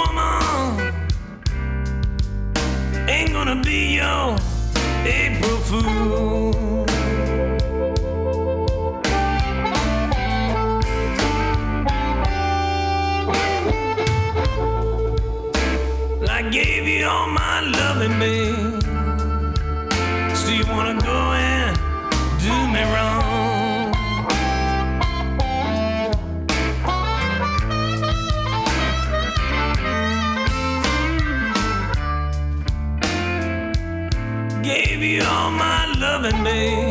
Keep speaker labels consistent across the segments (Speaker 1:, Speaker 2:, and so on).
Speaker 1: Woman. Ain't gonna be your April Fool. I gave you all my my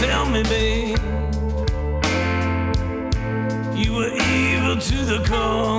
Speaker 1: tell me, babe, you were evil to the core.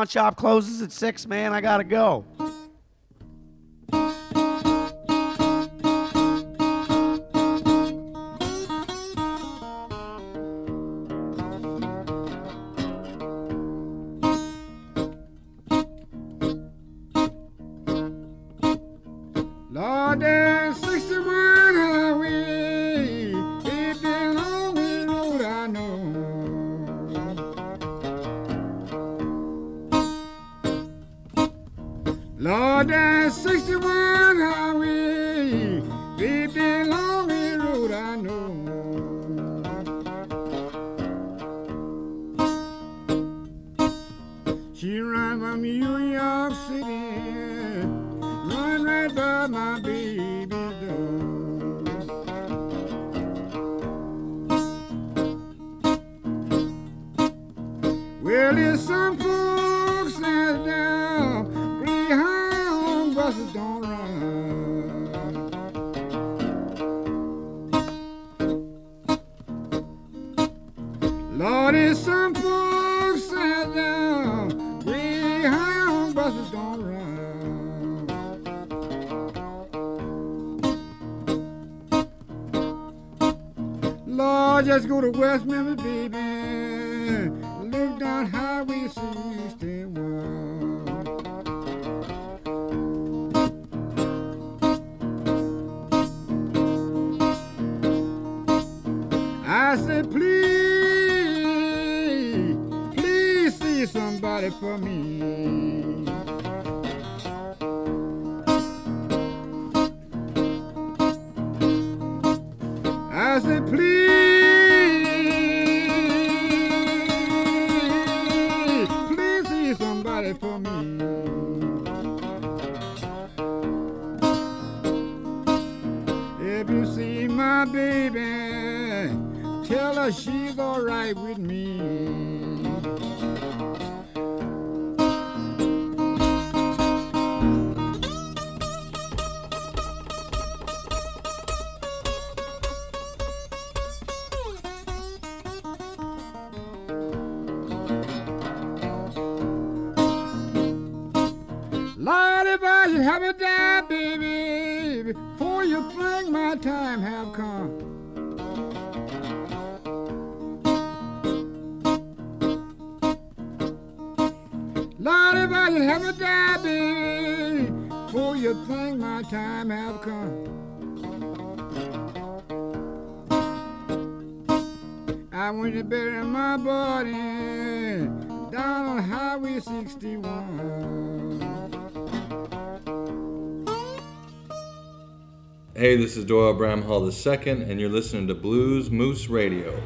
Speaker 2: pawn shop closes at six, man. I gotta go.
Speaker 3: I said, please, please see somebody for me.
Speaker 4: Doyle Bramhall II, and you're listening to Blues Moose Radio.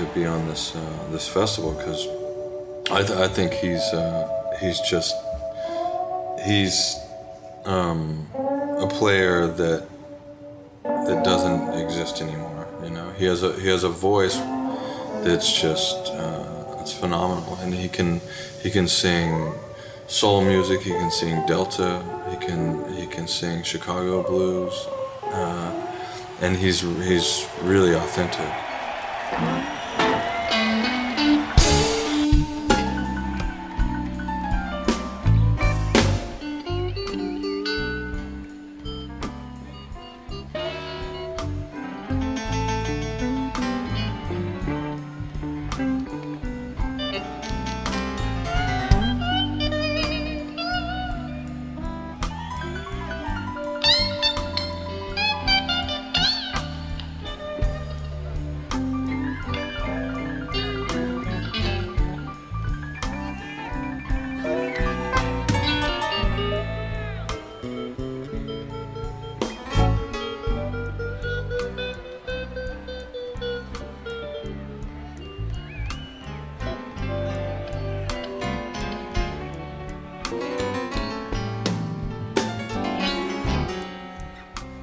Speaker 5: To
Speaker 6: be on this uh, this festival because I, th- I think he's uh, he's just he's um, a player that that doesn't exist anymore. You know, he has a he has a voice that's just uh, it's phenomenal, and he can he can sing soul music, he can sing Delta, he can he can sing Chicago blues, uh, and he's he's really authentic.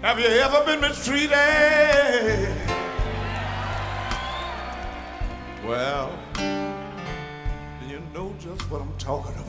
Speaker 5: Have you ever been mistreated? Well, you know just what I'm talking about.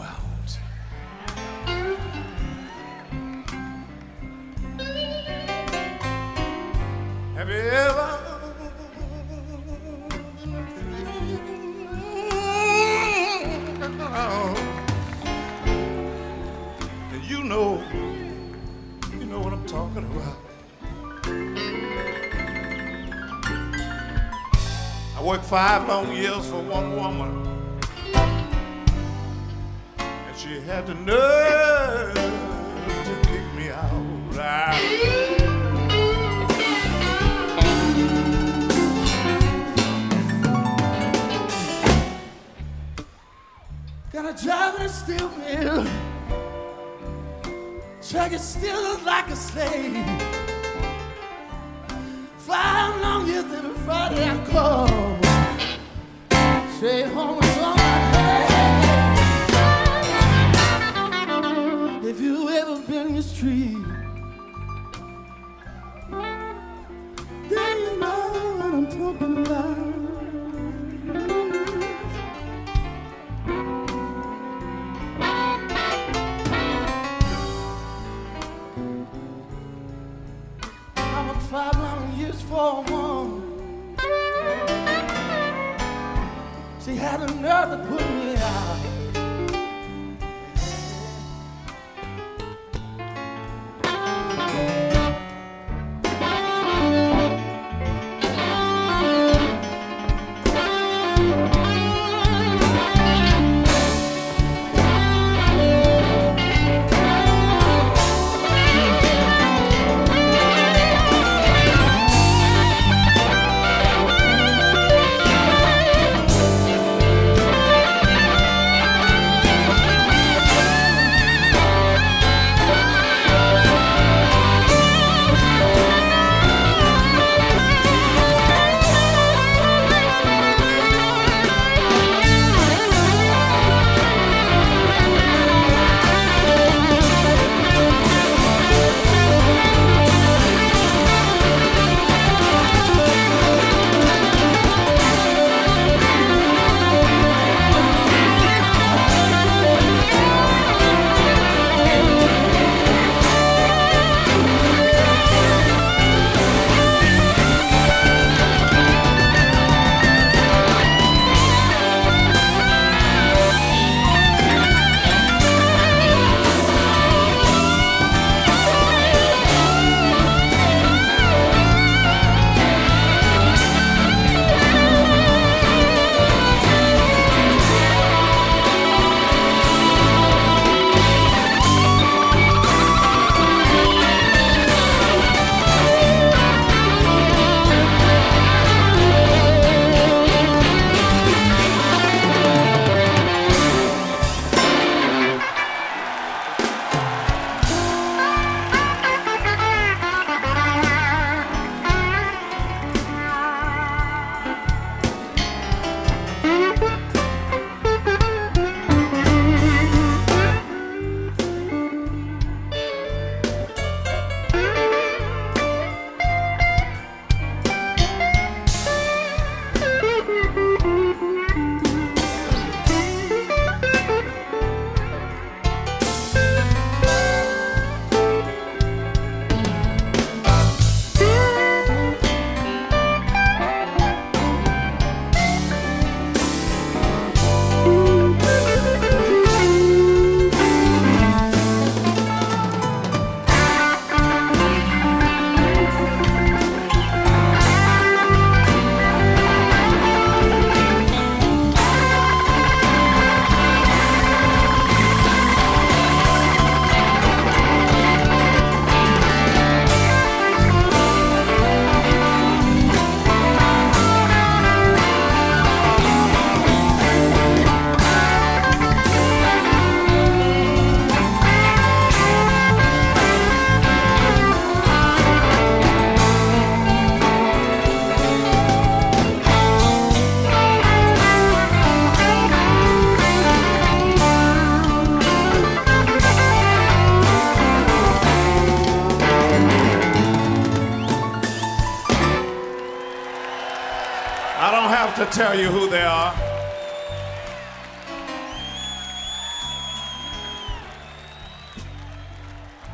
Speaker 5: Five long years for one woman, and she had to
Speaker 7: nerve Five long years for a woman. She had a nerve to put me out.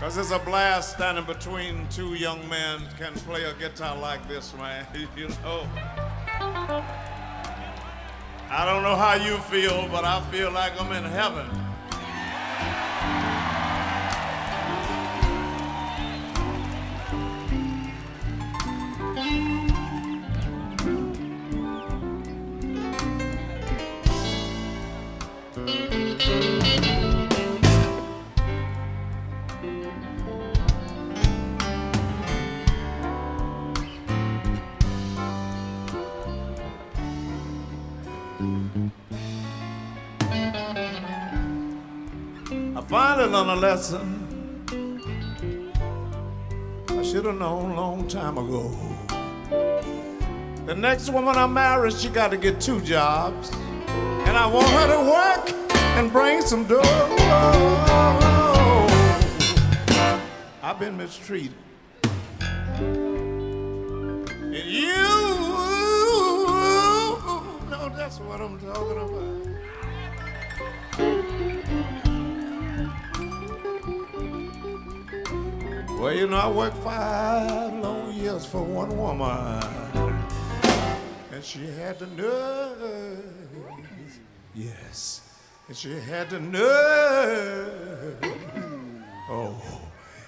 Speaker 5: Because it's a blast standing between two young men can play a guitar like this, man. you know? I don't know how you feel, but I feel like I'm in heaven. Learned a lesson I should have known a long time ago. The next woman I marry, she got to get two jobs. And I want her to work and bring some dough. I've been mistreated. You know, I worked five long years for one woman, and she had the nerve, yes, and she had the nerve, oh,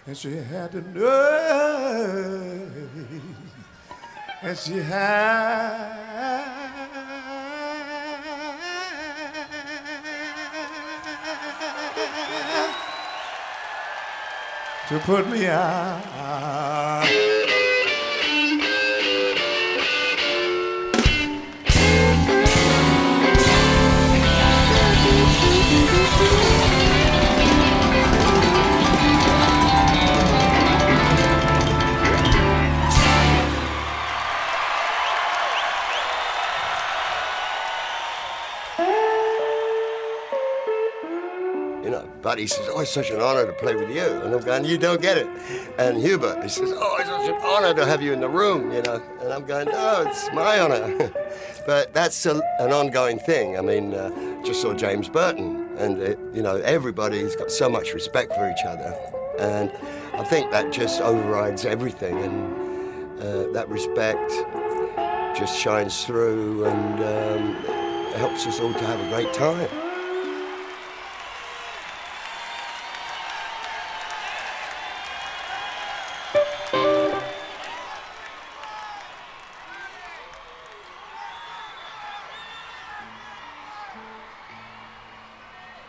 Speaker 5: and she had the nerve, and she had to put me out.
Speaker 8: He says, oh, it's such an honor to play with you. And I'm going, you don't get it. And Hubert, he says, oh, it's such an honor to have you in the room, you know. And I'm going, no, it's my honor. but that's a, an ongoing thing. I mean, uh, just saw James Burton, and, it, you know, everybody's got so much respect for each other. And I think that just overrides everything. And uh, that respect just shines through and um, helps us all to have a great time.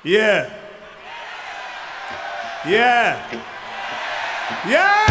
Speaker 5: Yeah. Yeah. Yeah.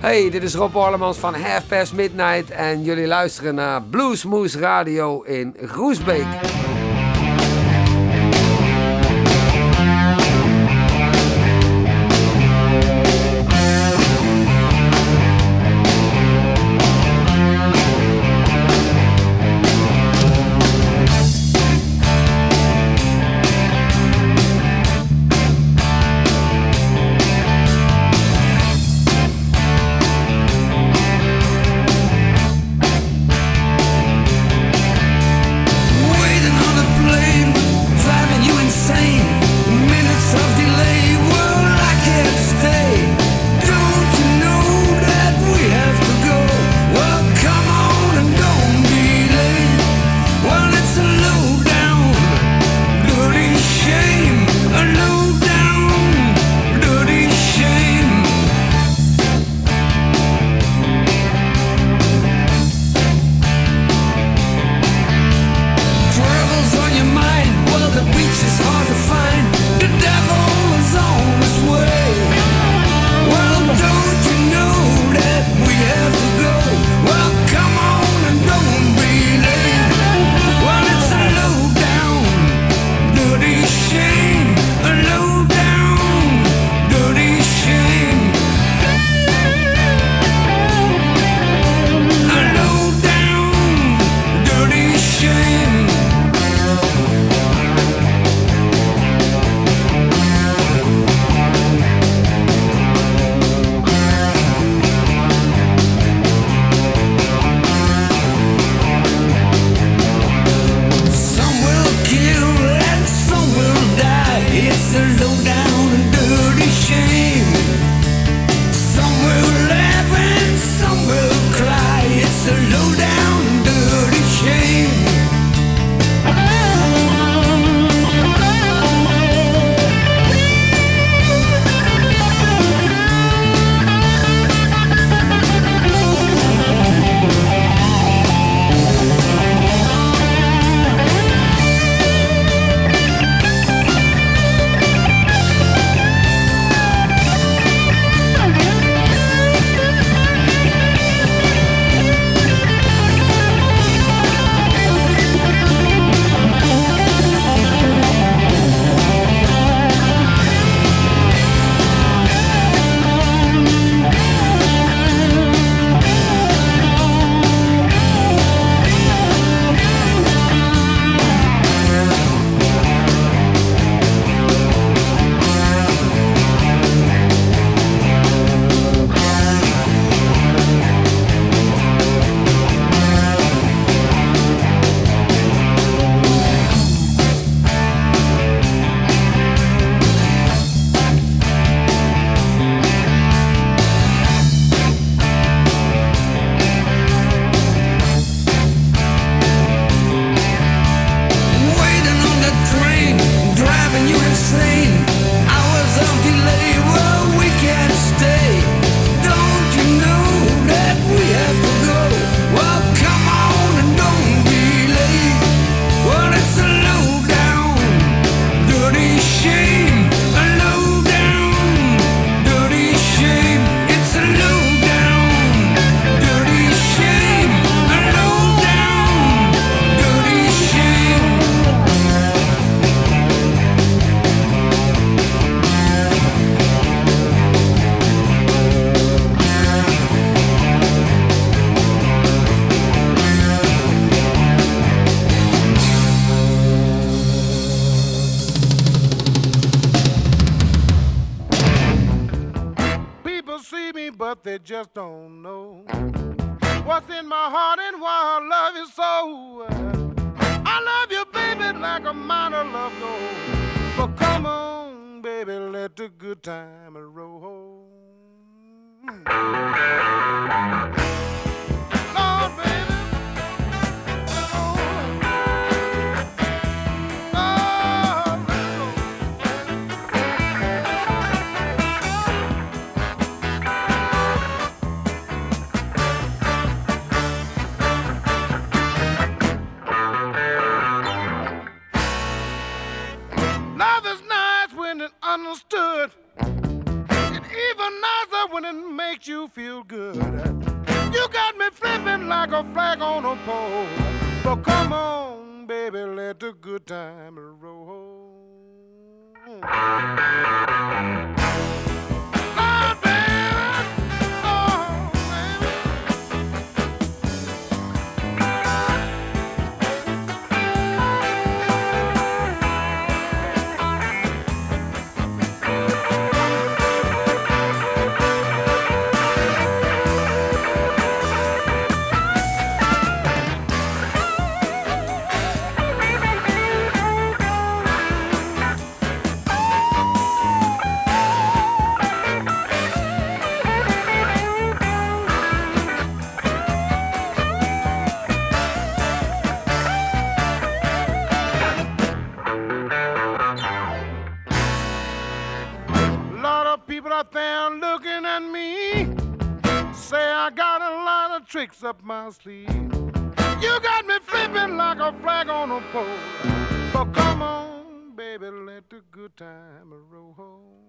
Speaker 9: Hey, dit is Rob Orlemans van Half Past Midnight en jullie luisteren naar Bluesmoose Radio in Groesbeek.
Speaker 3: my sleeve. You got me flipping like a flag on a pole. But come on, baby, let the good time roll.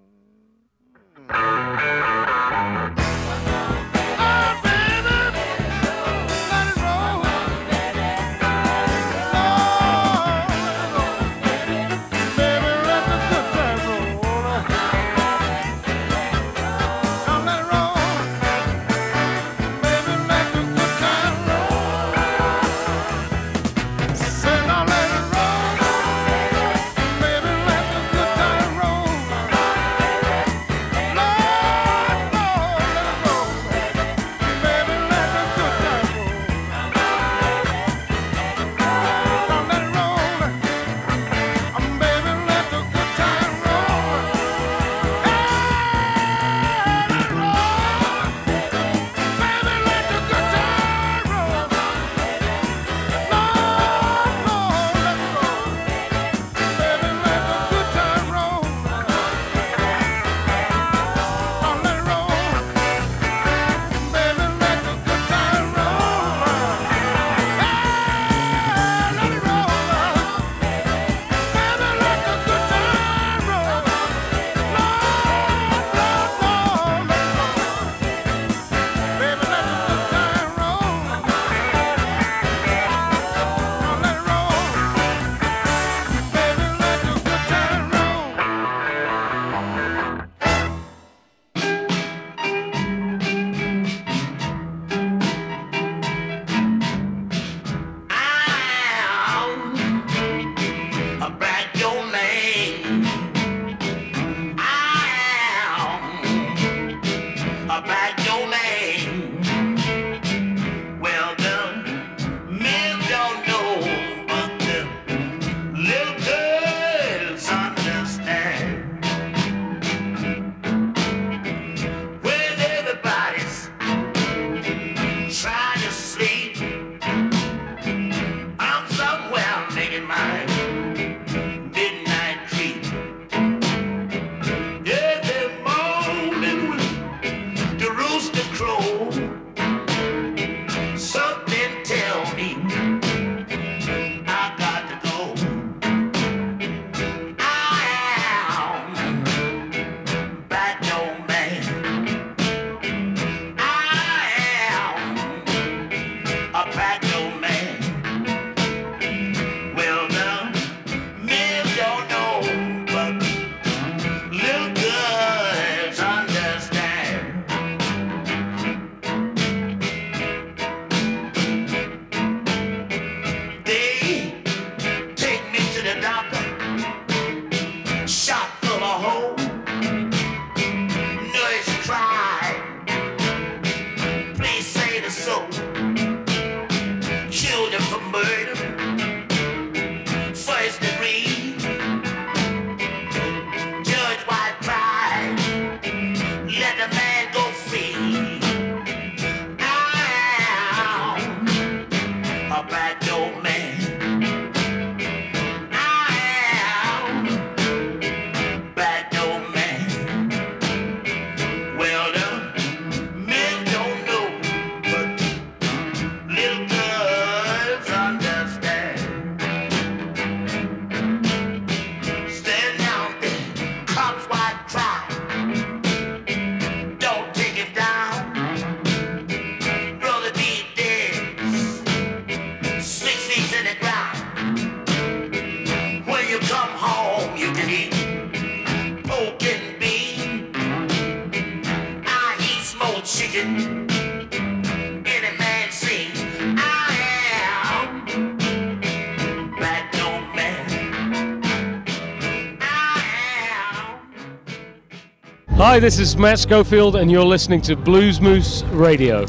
Speaker 10: Hi, this is Matt Schofield, and you're listening to Blues Moose Radio.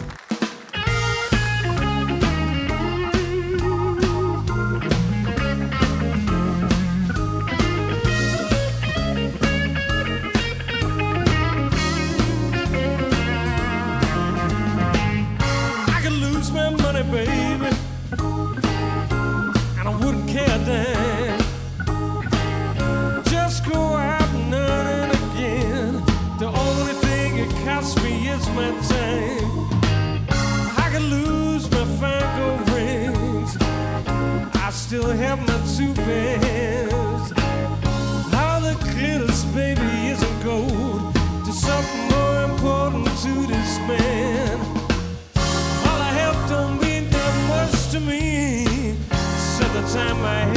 Speaker 11: Costs me is my time. I could lose my fine gold rings. I still have my two pairs. Now the glitters, baby, isn't gold. There's something more important to this man. All I have don't mean that much to me. Said the time I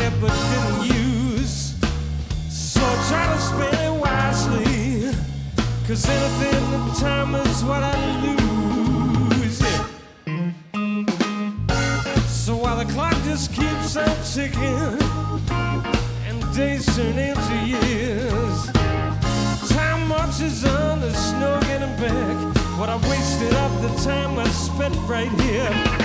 Speaker 11: Cause anything in time is what I lose. Yeah. So while the clock just keeps on ticking and days turn into years. Time marches on, there's no getting back. What I wasted up the time I spent right here.